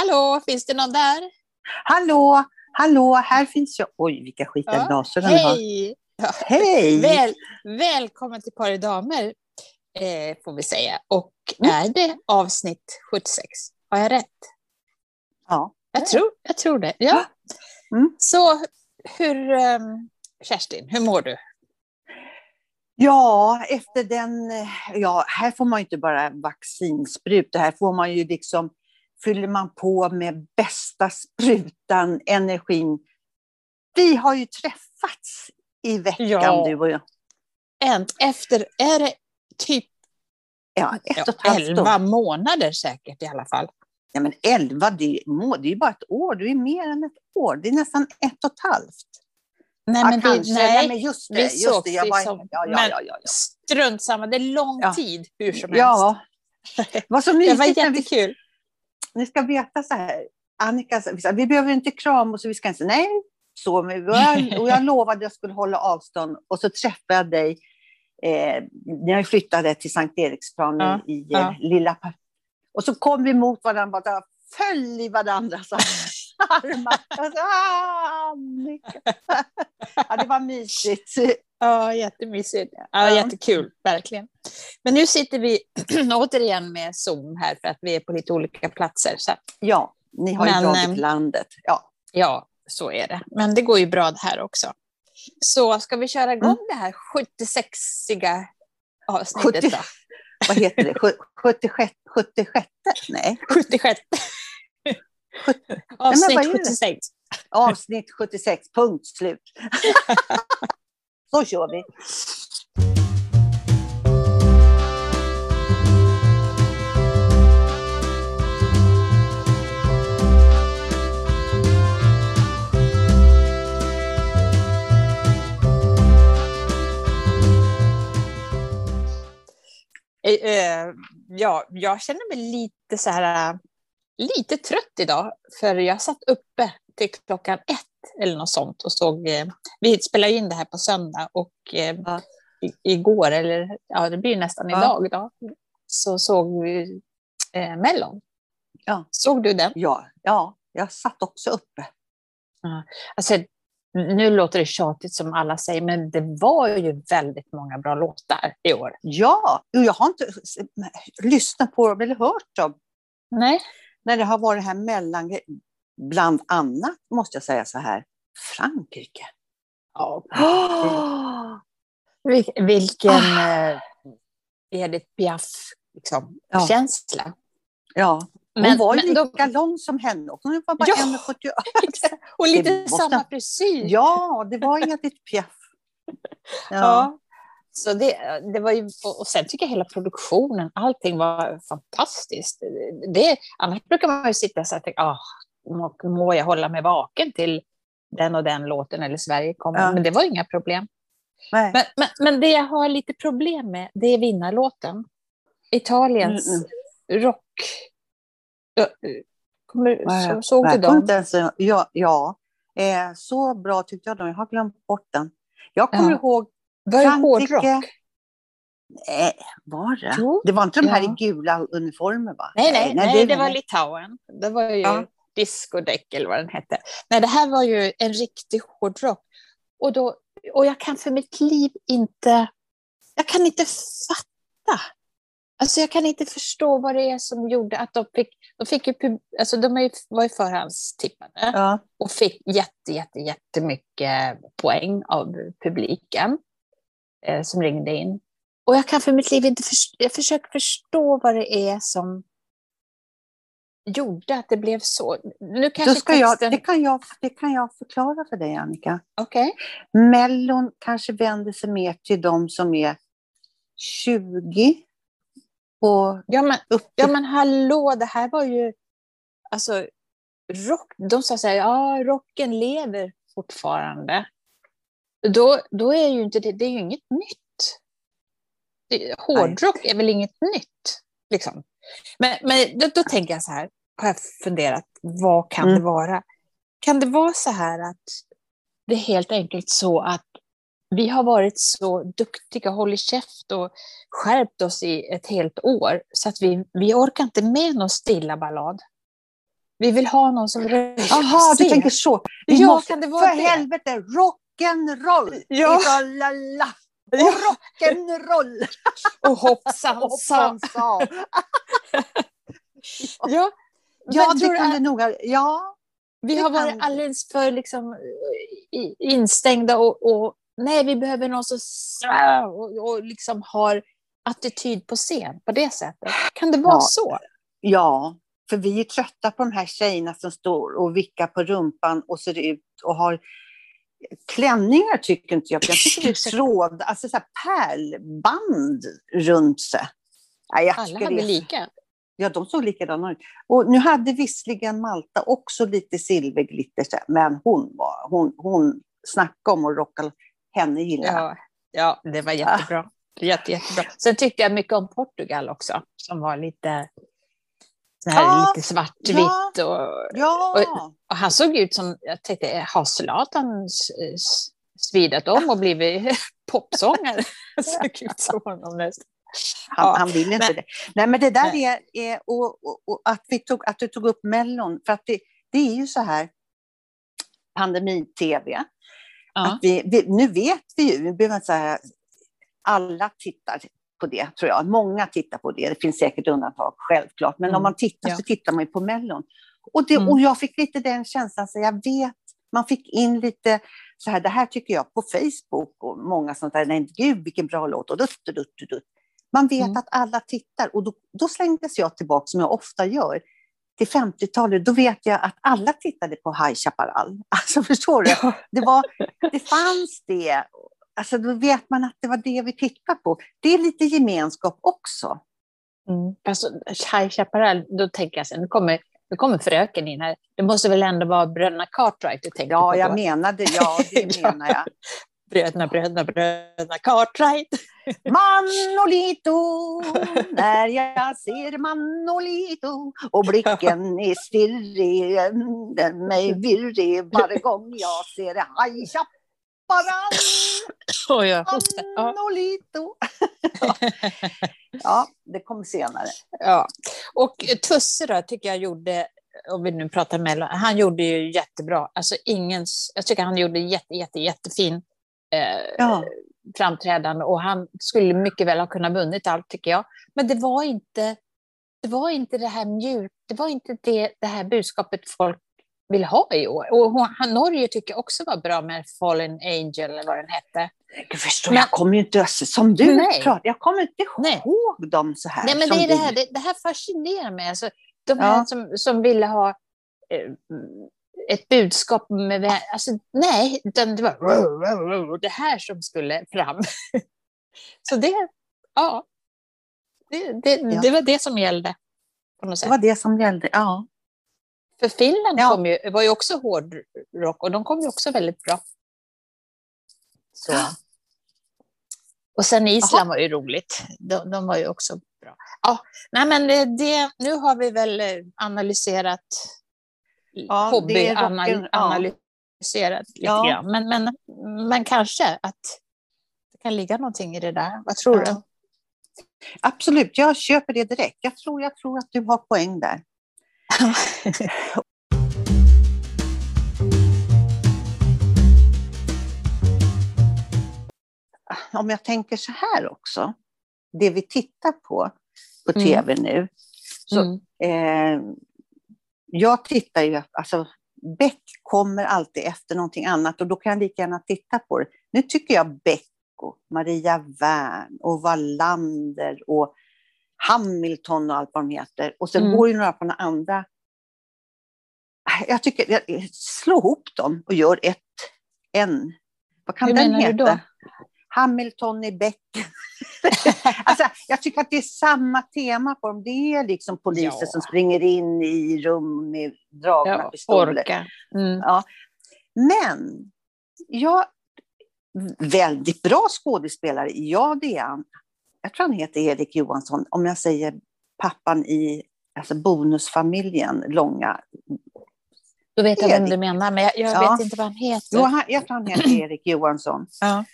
Hallå, finns det någon där? Hallå, hallå, här finns jag. Oj, vilka skitiga Ja, glasögon du har. Hej! Ja, Hej! Väl, välkommen till Par damer, eh, får vi säga. Och Mm. är det avsnitt 76? Har jag rätt? Ja. Jag tror, jag tror det. Ja. Mm. Så hur, ehm, Kerstin, hur mår du? ja, efter den... eh, Ja, här får man ju inte bara vaccinspruta, här får man ju liksom... Fyller man på med bästa sprutan, energin. Vi har ju träffats i veckan, Ja. du och jag. En, efter, är det typ Ja, ett ja, och ett år. 11 månader säkert i alla fall? Ja, men elva, det, är- det är bara ett år. Det är mer än ett år. Det är nästan ett och ett halvt. Nej, ja, men kanske. det, nej, men just det. vi just det. Jag var, som- ja, ja, men- ja, ja, ja. strunt samma, det är lång Ja. tid hur som helst. Ja, det var så det mysigt. var när vi, jättekul. Ni ska veta så här. Annika sa, vi behöver inte krama och så vi ska inte säga nej. Så, men, och, jag, och jag lovade att jag skulle hålla avstånd och så träffade jag dig eh, när jag flyttade till Sankt Eriksplan Ja, i, i ja. eh, lilla... Och så kom vi mot varandra, bara föll i varandras armar. Sa, "Ah, Annika. ja, det var mysigt. Ja, jättemysigt. Ja. Jättekul, verkligen. Men nu sitter vi återigen med Zoom här för att vi är på lite olika platser. Så Ja, ni har ju Men, dragit ehm, landet. Ja. ja, så är det. Men det går ju bra här också. Så ska vi köra igång Mm. det här 76iga avsnittet 70 då? Vad heter det? Sju- 76? 76? Nej, 76. vad Avsnitt är det? 76. avsnitt 76, punkt slut. Så kör vi. Eh, eh, Ja, jag känner mig lite så här, eh, lite trött idag, för jag satt uppe till klockan ett eller något sånt och såg, eh, vi spelar in det här på söndag och eh, Ja. i, igår, eller ja det blir nästan Ja. idag då, så såg vi Mellon. Ja. Såg du den? Ja, ja, jag satt också uppe. Alltså, nu låter det tjatigt som alla säger, men det var ju väldigt många bra låtar i år. Ja, jo, jag har inte lyssnat på dem eller hört dem Nej. när det har varit här mellan, bland annat måste jag säga så här, Frankrike. Ja. Oh! Vil- Vilken eh, Edith Piaf-känsla. Ja. känsla. Ja, hon Men- var men då- lika lång som henne också. Hon var bara Ja. 1,78. Och lite måste- samma frisyr. Ja, det var Edith Piaf. Ja. Ja. Så det, det var ju, och och sen tycker jag hela produktionen, allting var fantastiskt. Det, annars brukar man ju sitta så här och tänka, ah, må, må jag hålla mig vaken till den och den låten eller Sverige kommer. Ja. Men det var inga problem. Men, men, men det jag har lite problem med, det är vinnarlåten. Italiens Mm, rock. Ja, Kommer, Nej, så, såg Nej, du jag dem? inte ens, ja, ja. Eh, så bra tyckte jag de Jag har glömt bort den. Jag kommer Ja. ihåg, Var det hårdrock? nej, var det? Jo. Det var inte de här Ja. i gula uniformer va? Nej, nej, nej, det, var nej. Litauen. Det var ju Ja. discodäck eller vad den hette. Nej, det här var ju en riktig hårdrock. Och, då, och jag kan för mitt liv inte... Jag kan inte fatta. Alltså jag kan inte förstå vad det är som gjorde att de fick... De, fick ju, alltså de var ju förhandstippade Ja. och fick jätte, jätte, jättemycket poäng av publiken eh, som ringde in. Och jag kan för mitt liv inte förstå, jag försöker förstå vad det är som gjorde att det blev så. Nu Då kanske ska jag, texten... det, kan jag, det kan jag förklara för dig Annika. Okej. Mellon kanske vänder sig mer till de som är 20 och Ja, men, upp ja men hallå, det här var ju... Alltså, rock, de sa så här, ja, rocken lever fortfarande. Då, då är ju inte det, det är ju inget nytt. Det, hårdrock är väl inget nytt. Liksom. Men, men då, då tänker jag så här, har jag funderat, vad kan Mm. det vara? Kan det vara så här att det är helt enkelt så att vi har varit så duktiga, hållit käft och skärpt oss i ett helt år så att vi, vi orkar inte med någon stilla ballad. Vi vill ha någon som röjer Jaha, du tänker så. Vi Ja, måste, kan det vara för det? helvete, rock'n'roll! Ja. Italala. Och Ja. rock'n'roll! Och hoppsan sa. Hoppsan sa. Ja, Ja, det tror att- det nog ha- Ja, vi har varit alldeles för liksom, instängda och, och nej, vi behöver någon som och, och liksom har attityd på scen på det sättet. Kan det vara Ja. så? ja, för vi är trötta på de här tjejerna som står och vickar på rumpan och ser ut och har klänningar tycker inte jag. Jag tycker det är tråd, alltså så här pärlband runt sig. Jag Alla hade det lika. Ja, de såg likadana ut. Och nu hade visserligen Malta också lite silverglitter, men hon var, hon, hon snackade om att rocka, henne gillar jag. Ja, ja, det var jättebra. Jätte, jättebra. Sen tyckte jag mycket om Portugal också, som var lite, så här, Ja, lite svartvitt. Och, Ja, och han såg ut som, jag tänkte, har Zlatan svidat om och blivit popsångare? såg ut som honom nästan. han, ja, han vill inte men- det. Nej, men det där är, är och, och, och att, vi tog, att du tog upp Mellon, för att det, det är ju så här, pandemi-tv, Ja. att vi, vi, nu vet vi ju, vi behöver inte säga alla tittar på det, tror jag. Många tittar på det. Det finns säkert undantag, självklart. Men Mm, om man tittar ja. så tittar man ju på Mellon. Och, det, Mm. och jag fick lite den känslan, så jag vet, man fick in lite så här, det här tycker jag på Facebook och många sånt där, nej gud vilken bra låt och dutt, dutt, dutt, dutt. Man vet Mm. att alla tittar och då, då slängdes jag tillbaka som jag ofta gör till 50-talet, då vet jag att alla tittade på High Chaparral. Alltså förstår du? Det, var, det fanns det. Alltså då vet man att det var det vi tittade på. Det är lite gemenskap också. Mm. Alltså, High Chaparral, då tänker jag sen, nu kommer, nu kommer fröken in här. Det måste väl ändå vara bröderna Cartwright du tänker Ja, på? jag då? menade, ja det Ja. menar jag. Bröderna, bröderna, bröderna Cartwright. Manolito, när jag ser Manolito och blicken är stirrig, den mig virrig varje gång jag ser High Chaparral. Hostar. Ja. Manolito. ja. ja, det kommer senare. Ja. Och Tusse då, tycker jag gjorde, om vi nu pratar mellan, han gjorde ju jättebra. Alltså ingens, jag tycker han gjorde jätte, jätte, jättefin eh, Ja. framträdande och han skulle mycket väl ha kunnat vunnit allt tycker jag. Men det var inte det, var inte det här mjuk, det var inte det, det här budskapet folk vill ha i år. Och hon, han, Norge tycker också var bra med Fallen Angel eller vad den hette. Jag förstår, Men- jag kommer ju inte, som du Nej. pratar, jag kommer inte Nej. ihåg dem så här. Nej, men det är det här, det, det här fascinerar mig. Alltså, de Ja. här som, som ville ha eh, ett budskap med... Alltså, nej, utan det var det här som skulle fram. Så det, ja, det, det, Ja. det var det som gällde. Det var det som gällde, ja. För Finland Ja. kom ju, var ju också hårdrock och de kom ju också väldigt bra. Så. Och sen Island var ju roligt. De, de var ju också bra. Ja, nej men det, det, nu har vi väl eh, analyserat, Ja, hobby det är anal, rocken, ja. lite Ja. grann. Men, men, men kanske att det kan ligga någonting i det där. Vad tror Ja. Absolut, jag köper det direkt. Jag tror, jag tror att du har poäng där. du? Om jag tänker så här också, det vi tittar på på Mm. tv nu. Så, Mm. eh, jag tittar ju, alltså Beck kommer alltid efter någonting annat och då kan jag lika gärna titta på det. Nu tycker jag Beck och Maria Wern och Wallander och Hamilton och allt vad de heter. Och sen Mm. går ju några på några andra. Jag tycker, jag- slå ihop dem och gör ett, en. Vad kan Hur den menar du heta? då? Hamilton i Beck. alltså, jag tycker att det är samma tema på dem. Det är liksom poliser Ja. som springer in i rum med dragna Ja, pistoler. Mm. Ja. Men, ja, väldigt bra skådespelare. Ja, det är han. Jag tror han heter Erik Johansson, om jag säger pappan i alltså bonusfamiljen, långa. Då vet jag vem du menar, men jag, jag Ja. vet inte vad han heter. Jo, han, jag tror han heter Erik Johansson. Ja.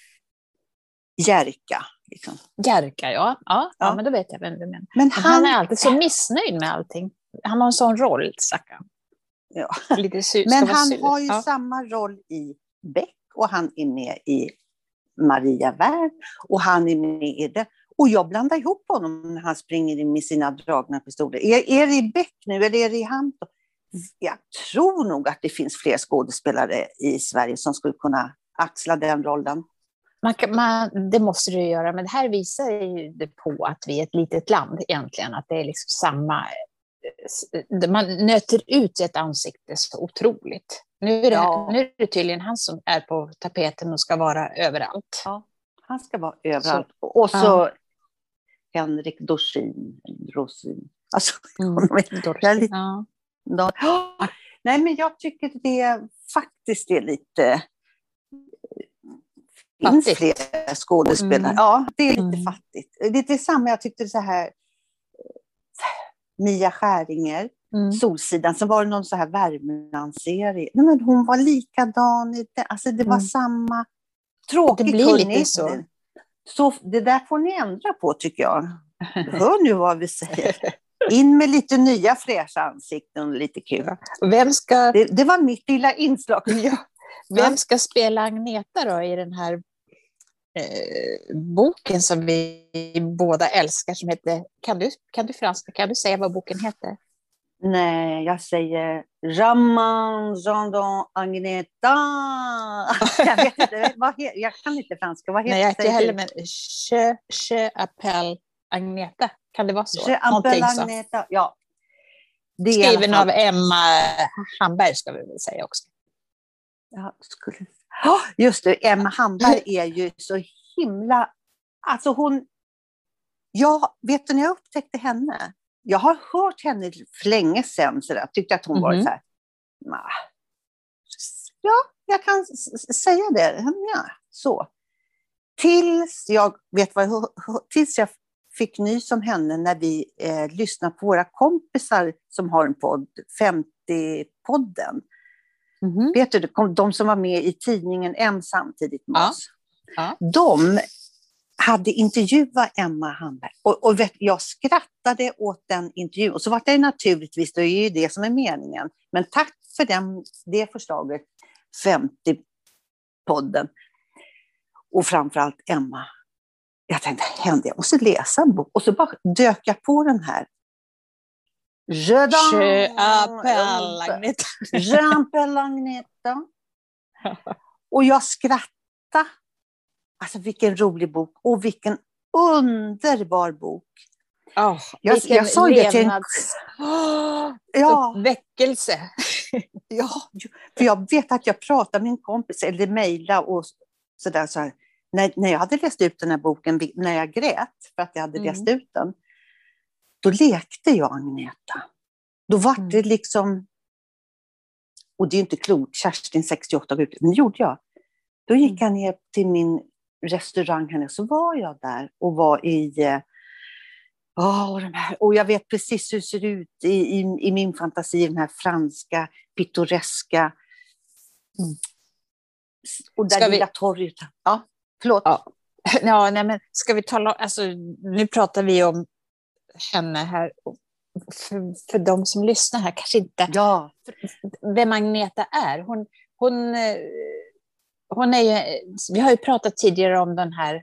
Jerka. Liksom. Jerka, ja. Ja, ja. Men då vet jag vem du menar. Men han han, är alltid så missnöjd med allting. Han har en sån roll, stackarn. Ja. Lite sur, Men han sur. har ju ja. samma roll i Beck och han är med i Maria Wern och han är med i det. Och jag blandar ihop honom när han springer in med sina dragna pistoler. Är, är det i Beck nu eller är det i Hampton? Jag tror nog att det finns fler skådespelare i Sverige som skulle kunna axla den rollen. Man kan, man, det måste du göra, men det här visar ju på att vi är ett litet land egentligen, att det är liksom samma... Man nöter ut ett ansikte så otroligt. Nu är, det, Ja. nu är det tydligen han som är på tapeten och ska vara överallt. Han ska vara överallt. och så ja. Henrik Dorsin. Dorsin. Alltså, Mm. är lite- Ja. Nej, men jag tycker det faktiskt är lite... finns fler skådespelare. Mm. Ja, det är lite Mm. fattigt. Det är det samma, jag tyckte så här... Mia Skäringer, Mm. Solsidan, så var det någon så här Värmlandsserie. Nej, men hon var likadan i det. Alltså det var Mm. samma. Tråkigt, Det blir lite så. så. Det där får ni ändra på tycker jag. Hör nu vad vi säger. In med lite nya fräscha ansikten och lite kul. Vem, ska, Det, det var mitt lilla inslag. ja, vem ska spela Agneta då i den här eh, boken som vi båda älskar som heter, kan du, kan du franska, kan du säga vad boken heter? Nej, jag säger Raman Jandon Agneta. Jag vet inte, vad he, jag kan inte franska. Vad heter Nej, jag inte heller, men Je, je appelle Agneta, kan det vara så? Je appelle så. Agneta. Ja. Det Skriven av Emma Hamberg ska vi väl säga också. Ja, skulle... Ja, Just det, Emma Hamberg är ju så himla... Alltså hon... Ja, vet du när jag upptäckte henne? Jag har hört henne för länge sedan, så där. tyckte att hon var Mhm. så här... "Nja." Ja, jag kan säga det. Ja, så. Tills jag, vet vad, jag- tills jag fick nys om henne när vi eh, lyssnade på våra kompisar som har en podd, 50-podden. Mhm. Vet du, de som var med i tidningen M samtidigt med Ja. oss. Ja. De hade intervjuat Emma Hamberg. Och, och vet, jag skrattade åt den intervjun. Och så var det naturligtvis, det är ju det som är meningen. Men tack för den, det förslaget, 50-podden. Och framförallt Emma. Jag tänkte, hände, jag måste läsa en bok. Och så bara dök jag på den här. Je Je appelle Agneta. Jean-Paul Agneta. Och jag skrattade. Alltså vilken rolig bok och vilken underbar bok. Oh, Jag- jag sa det till en-. Oh, Ja, Väckelse. ja, för jag vet att jag pratade med en kompis eller mejlade och sådär. Så här. När, när jag hade läst ut den här boken, när jag grät för att jag hade Mm. läst ut den, då lekte jag Agneta. Då var Mm. det liksom, och det är ju inte klokt, Kerstin 68 går ut, men det gjorde jag. Då Mm. gick jag ner till min restaurang här så var jag där och var i åh, de här, och jag vet precis hur det ser ut i, i, i min fantasi, den här franska, pittoreska. Mm. Och där Ska vi- lilla torget. Ja, förlåt. Ja. Ja, nej, men ska vi tala alltså, nu pratar vi om henne här. För, för de som lyssnar här kanske inte Ja, vem Agneta är. Hon, hon, hon är ju, vi har ju pratat tidigare om den här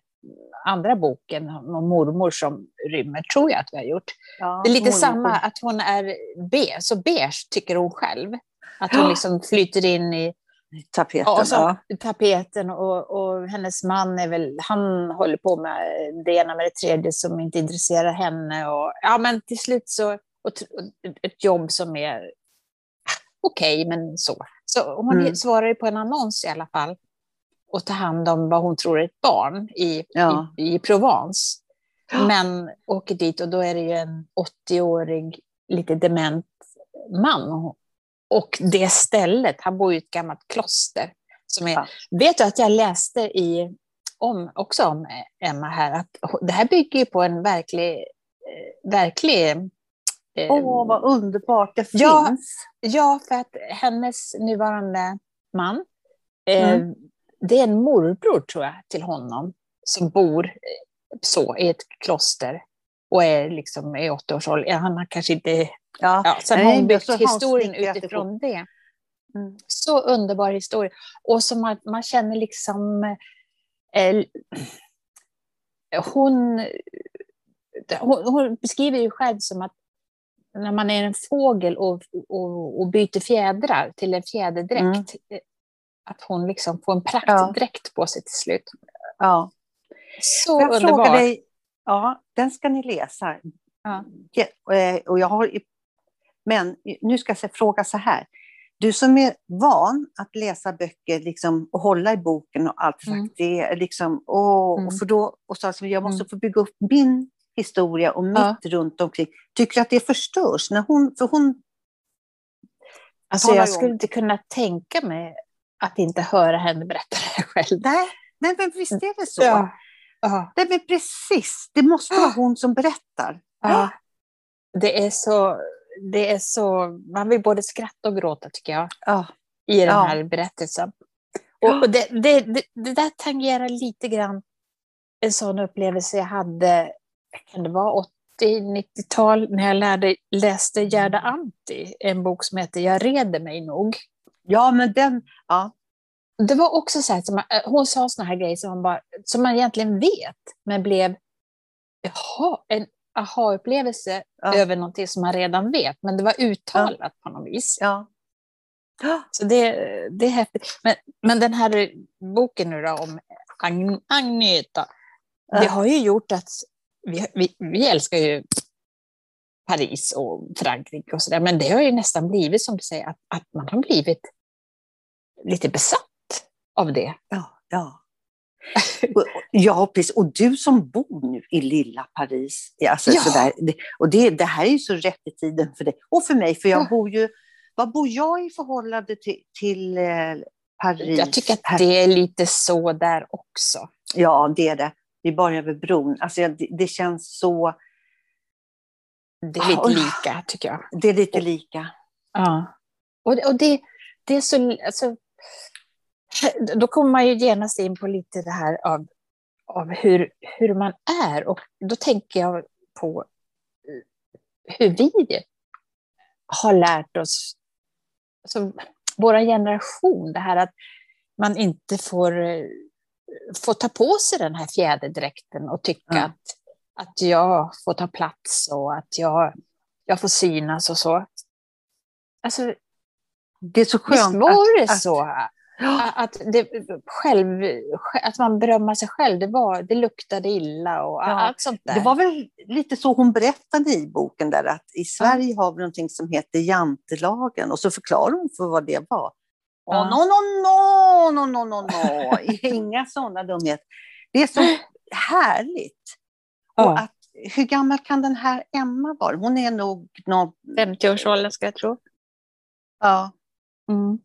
andra boken om mormor som rymmer, tror jag att vi har gjort. ja, Det är lite mormor. samma, att hon är be, så beige tycker hon själv. Att hon liksom flyter in i Tapeten. Ja, och så ja. tapeten och, och hennes man är väl, han håller på med det ena med det tredje som inte intresserar henne. Och, ja, men till slut så, och, och ett jobb som är okej, men så. Så hon Mm. svarar ju på en annons i alla fall och tar hand om vad hon tror är ett barn i, Ja. i, i Provence. Men åker dit och då är det ju en 80-årig, lite dement man. Och det stället, han bor i ett gammalt kloster. Som är, Ja. Vet du att jag läste i, om, också om Emma här, att det här bygger ju på en verklig, eh, verklig eh, Åh, vad underbart det Ja. finns. Ja, för att hennes nuvarande man, eh, Mm. det är en morbror tror jag till honom som bor eh, så i ett kloster och är liksom i 80 års ålder. Ja, Han har kanske inte Ja. Ja, Nej, har hon byggt så historien utifrån det. Mm. Så underbar historia. Och som man, man känner liksom... Eh, hon, hon, hon beskriver ju själv som att när man är en fågel och, och, och byter fjädrar till en fjäderdräkt, Mm. eh, att hon liksom får en praktdräkt på sig till slut. Ja. Så jag underbar. dig, ja, den ska ni läsa. Ja. Ja, eh, Och jag har, men nu ska jag fråga så här. Du som är van att läsa böcker liksom, och hålla i boken och allt Mm. det är liksom, åh, Mm. och för då, och så, alltså, jag måste Mm. få bygga upp min historia och mitt Ja. runt omkring. Tycker du att det förstörs? När hon, för hon, Alltså, jag om- skulle inte kunna tänka mig att inte höra henne berätta det själv. nej, nej men visst är det så. Ja. Ja. Nej, men precis, det måste vara hon som berättar. Ja. Det är så, det är så, man vill både skratta och gråta tycker jag Ja. i den Ja. här berättelsen. Och, och det, det, det, det där tangerar lite grann en sån upplevelse jag hade, kan det vara 80-90-tal, när jag lärde, läste Gerda Anti, en bok som heter Jag reder mig nog. ja, men den, ja. Det var också så man, eh, hon sa såna här grejer som man, bara, som man egentligen vet, men blev jaha, en aha-upplevelse Ja. över någonting som man redan vet, men det var uttalat på något vis. ja. Så det, det är häftigt. Men, men den här boken nu då om Agn Agneta, det Ja. har ju gjort att vi, vi, vi älskar ju Paris och Frankrike och sådär, men det har ju nästan blivit som du säger, att, att man har blivit lite besatt av det. Ja, ja. Ja, precis. Och du som bor nu i lilla Paris. Alltså, Ja. sådär, och det, det här är ju så rätt i tiden för dig. Och för mig, för jag Ja. bor ju... Vad bor jag i förhållande till, till eh, Paris? Jag tycker Här- att det är lite så där också. Ja, det är det. Vi bara över bron. Alltså, det, det känns så... Det är lite Oj. lika, tycker jag. Det är lite lika. Ja. Och, och det, det är så... Alltså, då kommer man ju genast in på lite det här av, av hur, hur man är. Och då tänker jag på eh, hur vi har lärt oss, alltså, vår generation, det här att man inte får, eh, får ta på sig den här fjäderdräkten och tycka Ja. att, att jag får ta plats och att jag, jag får synas och så. Alltså, Det är så Visst skönt var det att, så? Att, Att, det, själv, att man berömmar sig själv, det, var, det luktade illa och Ja, allt sånt där. det var väl lite så hon berättade i boken där att i Sverige har vi någonting som heter jantelagen och så förklarar hon för vad det var. Ja. Oh, no, no, no, no, no, no, no. Inga sådana dumheter. Det är så härligt. Och Ja. att, hur gammal kan den här Emma vara? Hon är nog någon, 50-årsåldern ska jag tro. ja, Mm.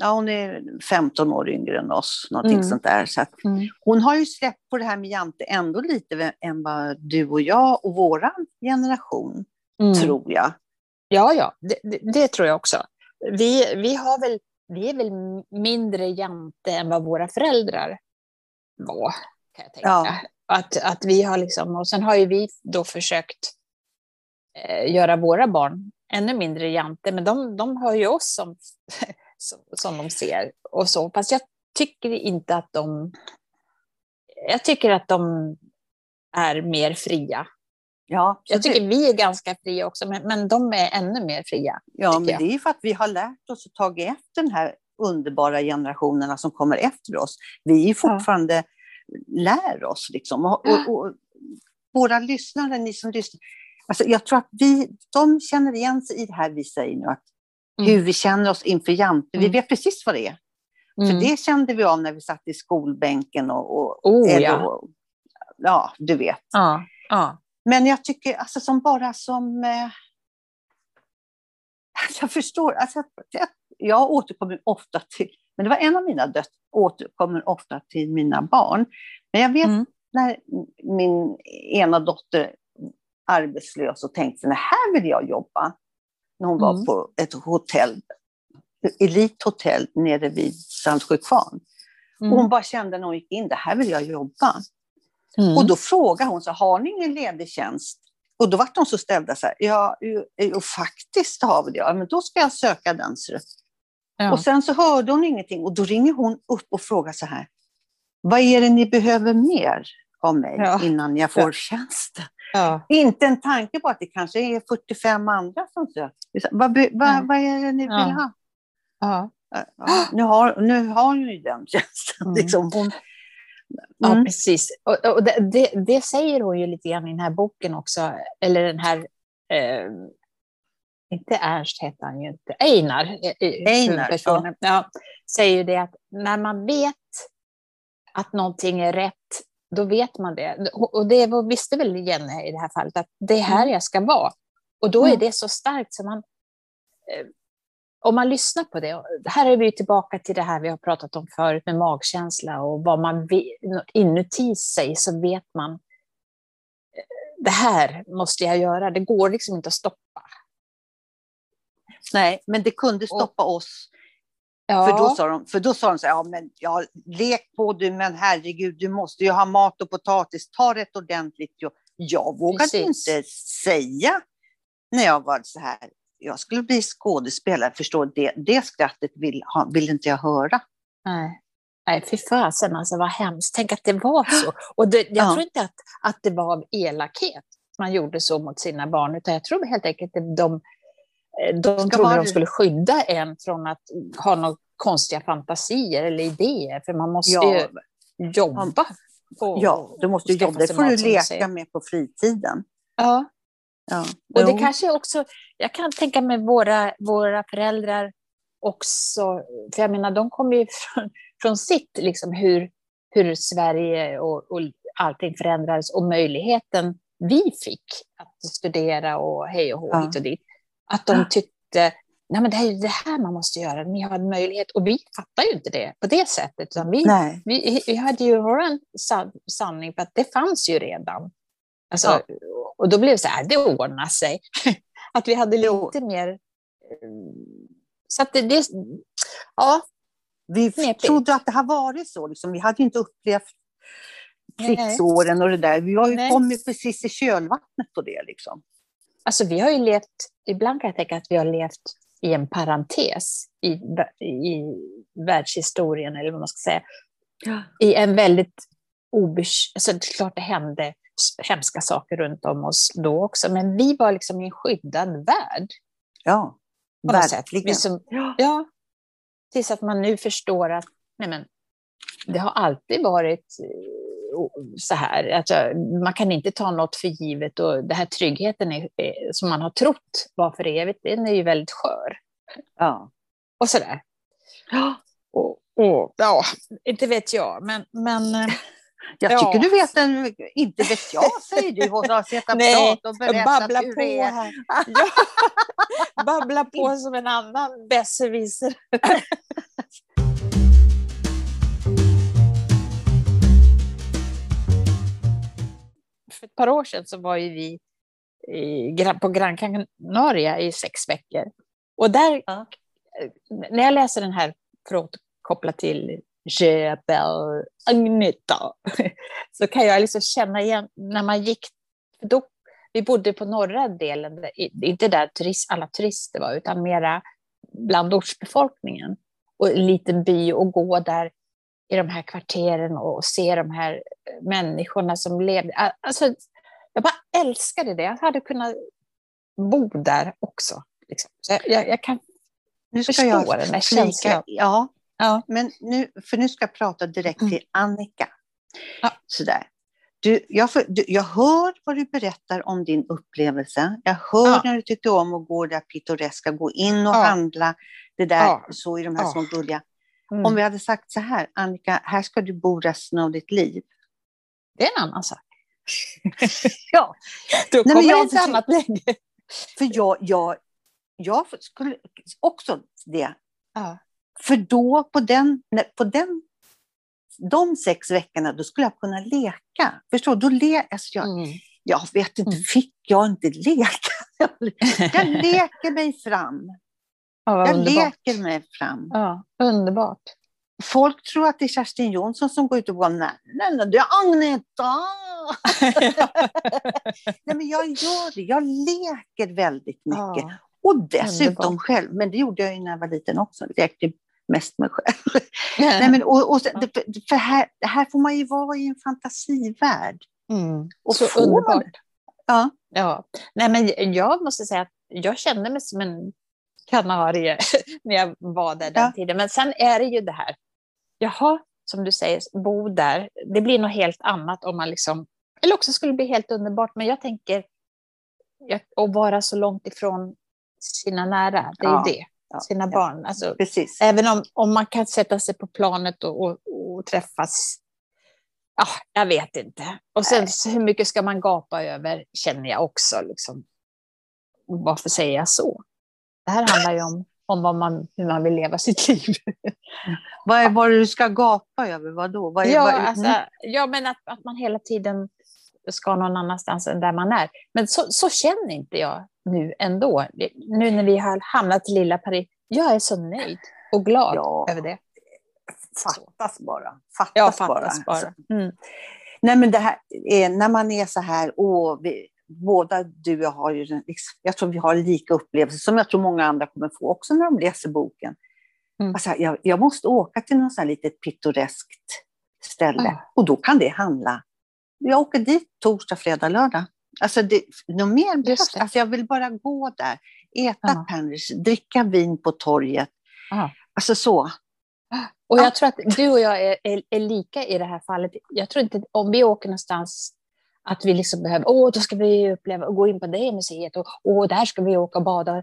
Ja, hon är 15 år yngre än oss. Någonting Mm. sånt där. Så att, Mm. hon har ju släppt på det här med jante ändå lite än vad du och jag och våran generation, Mm. tror jag. Ja, ja, det, det, det tror jag också. Vi, vi, har väl, vi är väl mindre jante än vad våra föräldrar var, kan jag tänka. Ja. Att, att vi har liksom, och sen har ju vi då försökt eh, göra våra barn ännu mindre jante, men de, de har ju oss som, som, som de ser. Och så. Fast jag tycker inte att de... Jag tycker att de är mer fria. Ja, Jag tycker det, vi är ganska fria också, men, men de är ännu mer fria. ja men jag. det är för att vi har lärt oss att ta efter den här underbara generationerna som kommer efter oss. Vi är fortfarande lär oss liksom. Och, och, och, våra lyssnare, ni som lyssnar, alltså jag tror att vi, de känner igen sig i det här vi säger nu, att Mm. hur vi känner oss inför jante. Vi Mm. vet precis vad det är. Mm. För det kände vi av när vi satt i skolbänken och, och Oh, eller, ja. och, ja, du vet. Ja, ja. Men jag tycker alltså som bara som... Eh, jag förstår. Alltså, jag, jag återkommer ofta till... Men det var en av mina döttrar återkommer ofta till mina barn. Men jag vet Mm. när min ena dotter arbetslös och tänkte nej, här vill jag jobba. När hon var Mm. på ett hotell, elithotell nere vid Sandsjökvarn. Mm. Och hon bara kände när hon gick in, det här vill jag jobba. Mm. Och då frågade hon, så, har ni ingen ledig tjänst? Och då var de så ställda så här, ja, jo, jo, faktiskt har vi det, ja, men då ska jag söka den. Ja. Och sen så hörde hon ingenting och då ringer hon upp och frågar så här, vad är det ni behöver mer av mig Ja. innan jag får Ja. tjänsten? ja. Inte en tanke på att det kanske är 45 andra som söker. Vad, vad, vad är det ni Ja. vill ha? ja. Ja, nu, har, nu har hon ju den tjänsten. Mm. Liksom. Hon, Ja, Mm. precis. Och, och det, det, det säger hon ju lite grann i den här boken också. Eller den här... Eh, inte Ernst heter han ju inte. Einar. eh, eh, Einar, huvudpersonen, ja. Säger ju det att när man vet att någonting är rätt, då vet man det. Och och det visste väl Jenny i det här fallet, att det är här Mm. jag ska vara. Och då är Mm. det så starkt så man... Eh, om man lyssnar på det, och här är vi tillbaka till det här vi har pratat om förut med magkänsla och vad man inuti sig så vet man eh, det här måste jag göra, det går liksom inte att stoppa. nej, men det kunde stoppa oss. Ja, För, då sa de, för då sa de så här, ja, men, ja, lek på du, men herregud, du måste ju ha mat och potatis, ta det ordentligt. Jag, jag vågade Precis. inte säga när jag var så här, jag skulle bli skådespelare, förstår det, det skrattet vill, vill inte jag höra. nej. Nej, fy fasen alltså vad hemskt. Tänk att det var så. Och det, jag Ja. tror inte att, att det var av elakhet man gjorde så mot sina barn, utan jag tror helt enkelt att de, de Ska trodde de skulle skydda en från att ha några konstiga fantasier eller idéer, för man måste Ja, ju jobba. Och, ja du måste jobba, det får du leka med på fritiden. Ja. Ja. Och det kanske också, jag kan tänka mig våra, våra föräldrar också, för jag menar de kommer ju från, från sitt, liksom hur, hur Sverige och, och allting förändrades och möjligheten vi fick att studera och hej och hå Ja. hit och dit. Att de tyckte, nej men det är ju det här man måste göra, ni har en möjlighet. Och vi fattar ju inte det på det sättet. Utan vi, Nej. vi, vi hade ju vår san, sanning, för att det fanns ju redan. Alltså, Och då blev det så här, det ordnar sig. att vi hade lite mer... eh, Så att det, det ja, Vi Knepigt. trodde att det har varit så. Liksom. Vi hade ju inte upplevt krigsåren och det där. Vi har ju Nej. kommit precis i kölvattnet på det. Liksom. Alltså vi har ju levt, ibland kan jag tänka att vi har levt i en parentes i, i världshistorien, eller vad man ska säga. I en väldigt obes... Alltså, det är klart det hände hemska saker runt om oss då också, men vi var liksom i en skyddad värld. Ja, verkligen. Vi som, Ja. ja, tills att man nu förstår att nej men, det har alltid varit eh, så här. Jag, man kan inte ta något för givet och den här tryggheten är, som man har trott var för evigt, den är ju väldigt skör. Ja. Och sådär. Ja. Och, och, ja, inte vet jag, men... men eh, Jag Ja. tycker du vet en, inte vet jag, säger du. Och har sett och pratat och berättat babblar hur på det är. här. Ja, babblar på som en annan besserwisser. För ett par år sedan så var ju vi i, på Gran Canaria i sex veckor. Och där, Ja. när jag läser den här, för att koppla till Je belle Agneta, så kan jag liksom känna igen när man gick, då, vi bodde på norra delen, inte där turist, alla turister var, utan mera bland ortsbefolkningen. Och en liten by och gå där i de här kvarteren och se de här människorna som levde. Alltså, jag bara älskade det. Jag hade kunnat bo där också. Liksom. Så jag, jag, jag kan Nu ska förstå jag den där känslan. Ja, Ja. men nu, för nu ska jag prata direkt Mm. till Annika. Ja. Sådär. Du, jag, för, du, jag hör vad du berättar om din upplevelse. Jag hör Ja. när du tyckte om att gå där pittoreska, gå in och Ja. handla det där så i de här Ja. små gulliga. Mm. Om vi hade sagt så här, Annika, här ska du bo resten av ditt liv. Det är en annan sak. Ja. Då men kommer jag det ett annat läge. För jag, jag, jag skulle också det. Ja. För då på den, på den, de sex veckorna, då skulle jag kunna leka. Förstår du? Då le, alltså jag, Mm. jag vet inte, Mm. fick jag inte leka? Jag leker mig fram. Ja, Jag underbart. leker mig fram. Ja, underbart. Folk tror att det är Kerstin Jonsson som går ut och går, nej, nej, nej det är Agneta. Nej, men jag gör det. Jag leker väldigt mycket. Ja. Och dessutom Underbart. själv. Men det gjorde jag ju när jag var liten också. Lekte mest med själv. Nej, men, och, och, för här, här får man ju vara i en fantasivärld. Mm. Och Så man underbart. det? Ja. Ja. Nej, men jag måste säga att jag kände mig som en kanarie när jag var där den Ja. tiden. Men sen är det ju det här. Jaha, som du säger, bo där. Det blir något helt annat om man liksom... Eller också skulle det bli helt underbart. Men jag tänker att vara så långt ifrån sina nära. Det är Ja. ju det. Sina ja. barn. Alltså, Precis. Även om, om man kan sätta sig på planet och, och, och träffas. Ja, jag vet inte. Och sen så hur mycket ska man gapa över känner jag också. Liksom. Varför säger jag så? Det här handlar ju om, om vad man, hur man vill leva sitt liv. Vad är vad du ska gapa över? Vad då? Vad är, Ja, vad, alltså, ja men att, att man hela tiden ska någon annanstans än där man är. Men så, så känner inte jag nu ändå. Nu när vi har hamnat i lilla Paris. Jag är så nöjd och glad Ja. över det. Fattas bara. Fattas, Ja, fattas bara. bara. Mm. Nej, men det här är, när man är så här, åh, vi, båda du och jag har ju, liksom- jag tror vi har lika upplevelser som jag tror många andra kommer få också när de läser boken. Mm. Alltså, jag, jag måste åka till något så här litet pittoreskt ställe Ja. och då kan det handla, jag åker dit torsdag, fredag, lördag. Alltså det, något mer behövs. Alltså jag vill bara gå där, äta Ja. Perners, dricka vin på torget. Ja. Alltså så. Och Ja. jag tror att du och jag är, är, är lika i det här fallet. Jag tror inte om vi åker någonstans att vi liksom behöver, åh, då ska vi uppleva och gå in på det museet och åh, där ska vi åka och bada.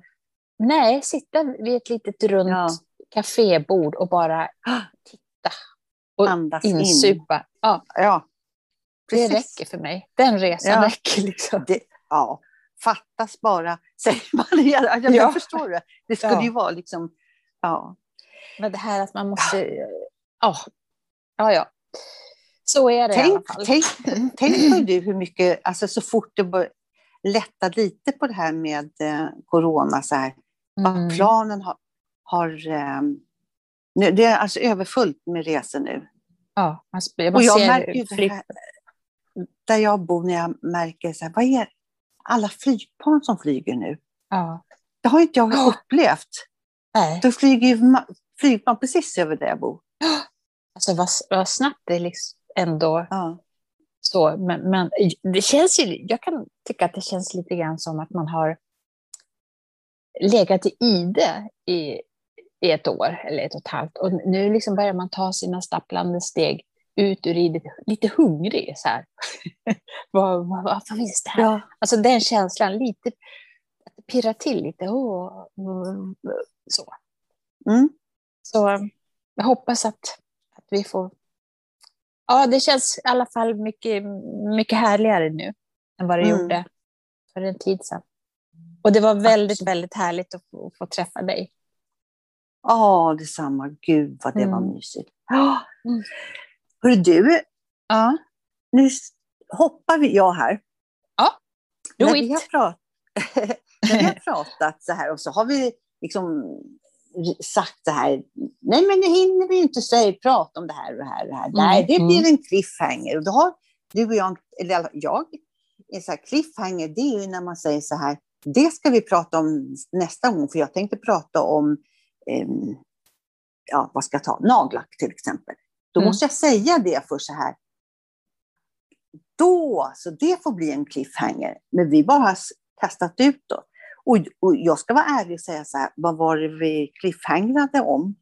Nej, sitta vid ett litet runt Ja. kafébord och bara titta och Andas in. insupa. Ja, Ja, det precis. räcker för mig. Den resan Ja. räcker liksom. Det, ja, fattas bara, säger man. Jag, jag Ja. förstår det. Det skulle Ja. ju vara liksom, ja. Men det här att man måste, ja, ja, ja. Så är det i alla Tänk, fall. tänk, tänk på du hur mycket, alltså så fort det bör lätta lite på det här med eh, corona, så här, Mm. planen har, har eh, nu, det är alltså överfullt med resor nu. Ja, man, man Och jag märker ju flyg- här, där jag bor, när jag märker så här, vad är alla flygplan som flyger nu? Ja. Det har inte jag Ja. upplevt. Nej. Det flyger ju flygplan precis över där jag bor. Alltså vad, vad snabbt det liksom ändå Ja. så. Men, men det känns ju, jag kan tycka att det känns lite grann som att man har legat i ide i, i ett år eller ett och ett halvt. Och nu liksom börjar man ta sina stapplande steg ut ur idet, lite hungrig. Så här. vad, vad, vad finns det här? Ja. Alltså den känslan, lite, pirrar till lite. Mm, så. Mm. Så jag hoppas att, att vi får... Ja, det känns i alla fall mycket, mycket härligare nu än vad det Mm. gjorde för en tid sedan. Och det var väldigt, väldigt härligt att få, få träffa dig. Ja, detsamma. Gud vad det var Mm. mysigt. Ja. Mm. Du, Ja, nu hoppar vi, jag här. do när, vi it. har prat, när vi har pratat så här och så har vi liksom sagt så här, nej men nu hinner vi ju inte säga, prata om det här och det här och det här. Nej, det Mm. blir en cliffhanger. Och då har du och jag, eller jag, är så här, cliffhanger det är ju när man säger så här, det ska vi prata om nästa gång, för jag tänkte prata om, ehm, ja vad ska jag ta, nagellack till exempel. Då Mm. måste jag säga det för så här, då, så det får bli en cliffhanger. Men vi bara har kastat ut då. Och, och jag ska vara ärlig och säga så här, vad var det vi cliffhangrade om?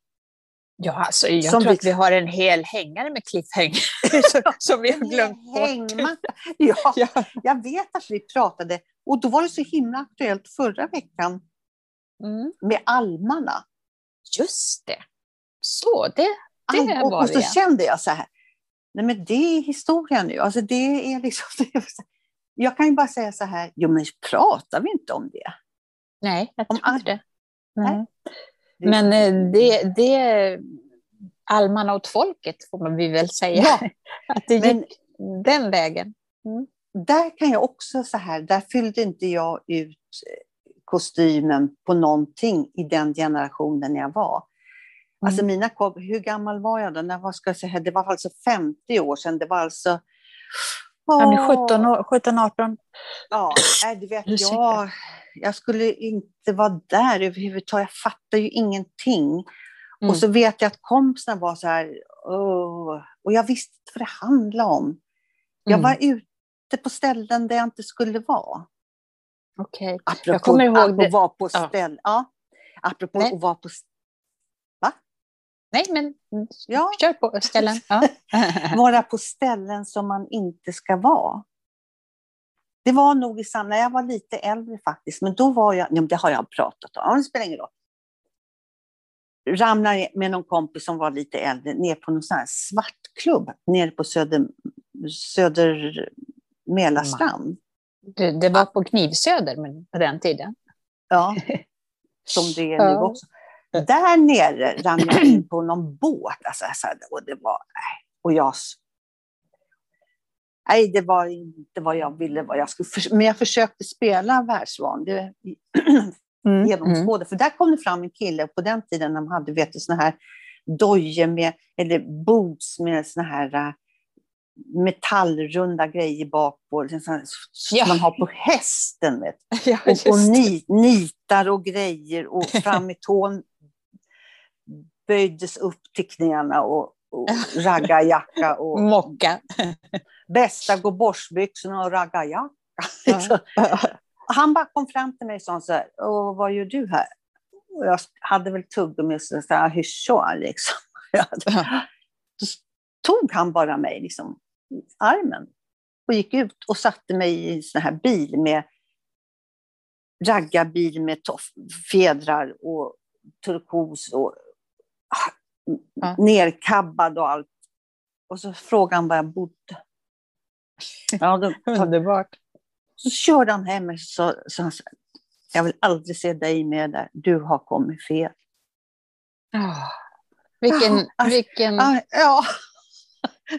Ja, alltså, jag Som tror vi- att vi har en hel hängare med cliffhanger som, som vi har glömt bort. Ja, Ja. jag vet att vi pratade, och då var det så himla aktuellt förra veckan Mm, med almarna. just det. Så, det, det Al- och, var och så det. kände jag så här, nej men det är historia nu. Alltså det är liksom, så- jag kan ju bara säga så här, jo men pratar vi inte om det? Nej, jag Om tror inte det. Nej. Men eh, det, det almarna åt folket får man vi väl säga. Ja, Att det men- gick den vägen. där kan jag också så här, där fyllde inte jag ut eh, kostymen på någonting i den generationen jag var. Alltså Mm. mina kom, hur gammal var jag då? När, vad ska jag säga, det var alltså 50 år sedan. Det var alltså Han är 17, år- 17 18. Ja, du vet, jag, jag skulle inte vara där överhuvudtaget. Jag fattar ju ingenting. Mm. Och så vet jag att kompisarna var så här, "Åh." och jag visste inte vad det handlade om. Jag Mm. var ute på ställen där jag inte skulle vara. Okej. Apropå, Jag kommer ihåg det- att vara på Ja. ställ, ja. Apropå Nej. att vara på Nej, men ja, kör på ställen. Ja. vara på ställen som man inte ska vara. Det var nog i sam- när jag var lite äldre faktiskt, men då var jag, nej, det har jag pratat om, ja, det spelar ingen roll. Ramlade med någon kompis som var lite äldre ner på någon sån här svartklubb nere på Söder, söder Mälarstrand. det, det var på Knivsöder men på den tiden. Ja, som det är nu också. Där nere ramlade jag in på någon båt. Alltså, så här, och det var. Och jag... Nej, det var inte vad jag ville. Vad jag skulle, men jag försökte spela världsvan. Det, Mm. genomskåda. För där kom det fram en kille på den tiden när de hade vet du, såna här dojor med, eller boots med såna här äh, metallrunda grejer bak på, som Ja. man har på hästen. Vet. Ja, Och, och ni, nitar och grejer och fram i tån böjdes upp till knäna och, och raggarjacka och Mocka. bästa gå borstbyxorna och raggarjacka. Ja. Han bara kom fram till mig och sa så här, Åh, vad gör du här? Och jag hade väl tuggummi och så jag, hur så liksom. Då tog han bara mig liksom, i armen och gick ut och satte mig i en sån här bil med raggarbil med fjädrar och turkos och Ja. nerkabbad och allt. Och så frågade han var jag bodde. Ja, då, Underbart. så körde han hem och så sa han så här, jag vill aldrig se dig med där, du har kommit fel. Ah, vilken, Ja, alltså, vilken... Ah, ja,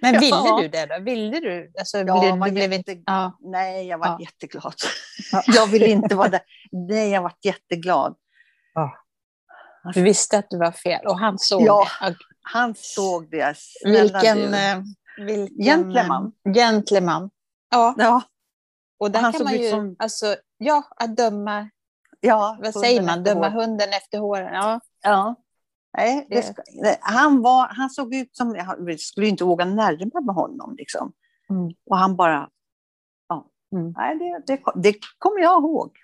Men ville ja. du det då? Ville du? Alltså, Ja, blev, du blev jätte- inte... Ja. nej, jag var Ja. jätteglad. Ja. Jag ville inte vara där. Nej, jag var jätteglad. Du visste att du var fel och han såg Ja, det. Han såg det. Snälla Vilken, du. eh, vilken Gentleman. eh, gentleman. Ja, Ja, och där han kan såg man ut ju, som- alltså, ja, att döma, ja. vad säger man, döma hår. hunden efter håren. Ja, Ja. Nej, det Det- han, var, han såg ut som, jag skulle inte våga närma mig honom. Liksom. Mm. Och han bara, ja. Mm. Nej, det, det, det kommer jag ihåg.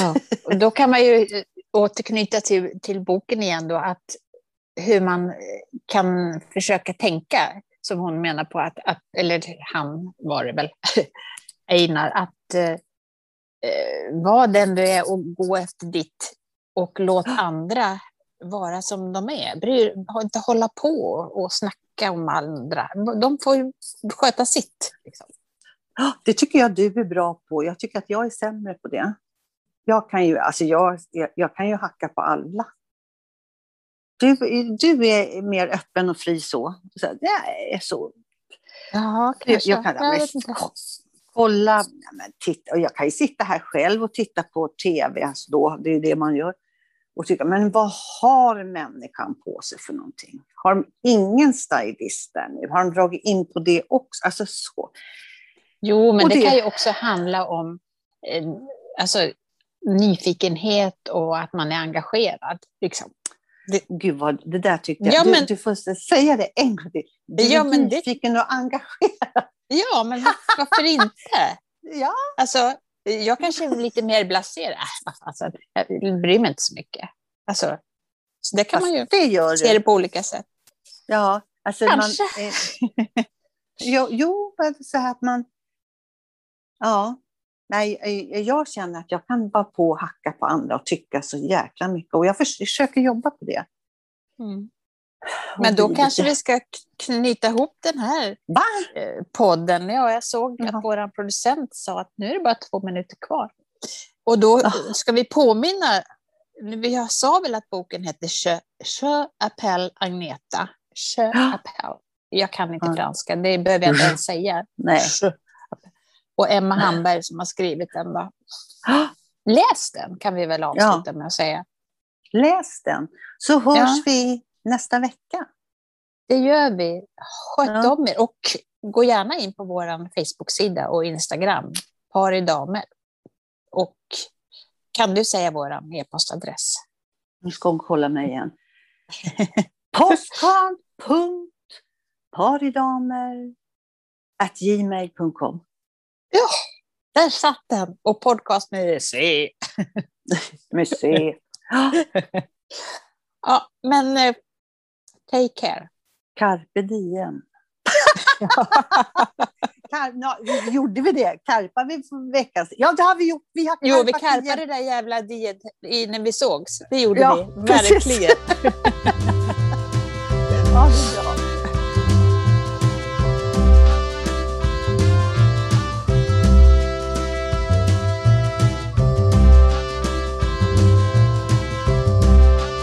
ja. Och då kan man ju återknyta till, till boken igen då, att hur man kan försöka tänka, som hon menar på att, att eller han var det väl, Einar, att eh, eh, var den du är och gå efter ditt och låt andra vara som de är. Bry, ha- inte hålla på och snacka om andra. De får ju sköta sitt. Liksom. Det tycker jag du är bra på. Jag tycker att jag är sämre på det. Jag kan ju, alltså jag, jag, kan ju hacka på alla. Du, du är mer öppen och fri så. så nej, så. Ja, Jag, jag kan Jag men, kolla, nej, men titta, och jag kan ju sitta här själv och titta på tv, alltså då, det är det man gör. Och tycka, men vad har människan på sig för någonting? Har de ingen stylist där nu? Har de dragit in på det också? Alltså så. Jo, men det, det- kan ju också handla om eh, alltså, nyfikenhet och att man är engagerad. Liksom. Gud, vad, det där tyckte jag. Ja, du, men- du får säga det en gång till. Du är Ja, men det- nyfiken och engagerad. Ja, men var- varför inte? Ja, Alltså, jag kanske är lite mer blasé. Äh, Alltså, jag bryr mig inte så mycket. Alltså, så det kan fast man ju det gör se du. det på olika sätt. Ja, alltså Kanske. Man, eh, jo, jo, så här att man... Ja. Nej, eh, jag känner att jag kan vara på och hacka på andra och tycka så jäkla mycket. Och jag förs- försöker jobba på det. Mm. Men då kanske vi ska knyta ihop den här Va? eh, podden. Ja, jag såg Jaha. att vår producent sa att nu är det bara två minuter kvar. Och då Ah. ska vi påminna, vi sa väl att boken heter Je, Je appelle Agneta. Je Ah. appelle. Jag kan inte Ja. franska, det behöver jag inte ens säga. Nej. Je. Och Emma Hamberg som har skrivit den. Då. Läs den kan vi väl avsluta med att säga. Läs den, så hörs Ja. vi nästa vecka. Det gör vi. Sköt Ja. om er. Och gå gärna in på vår Facebook-sida och Instagram, Par i damer. Och kan du säga vår e-postadress? Nu ska hon kolla mig igen. Postkard.paridamer gmail.com. Ja, där satt den. Och podcast med C. med C. ja, men eh, take care. Carpe diem. Kar no, gjorde vi det? Karpade vi för veckan Ja, det har vi gjort. Vi har jo, vi karpade det där jävla diet när vi sågs. Det gjorde ja, vi, verkligen.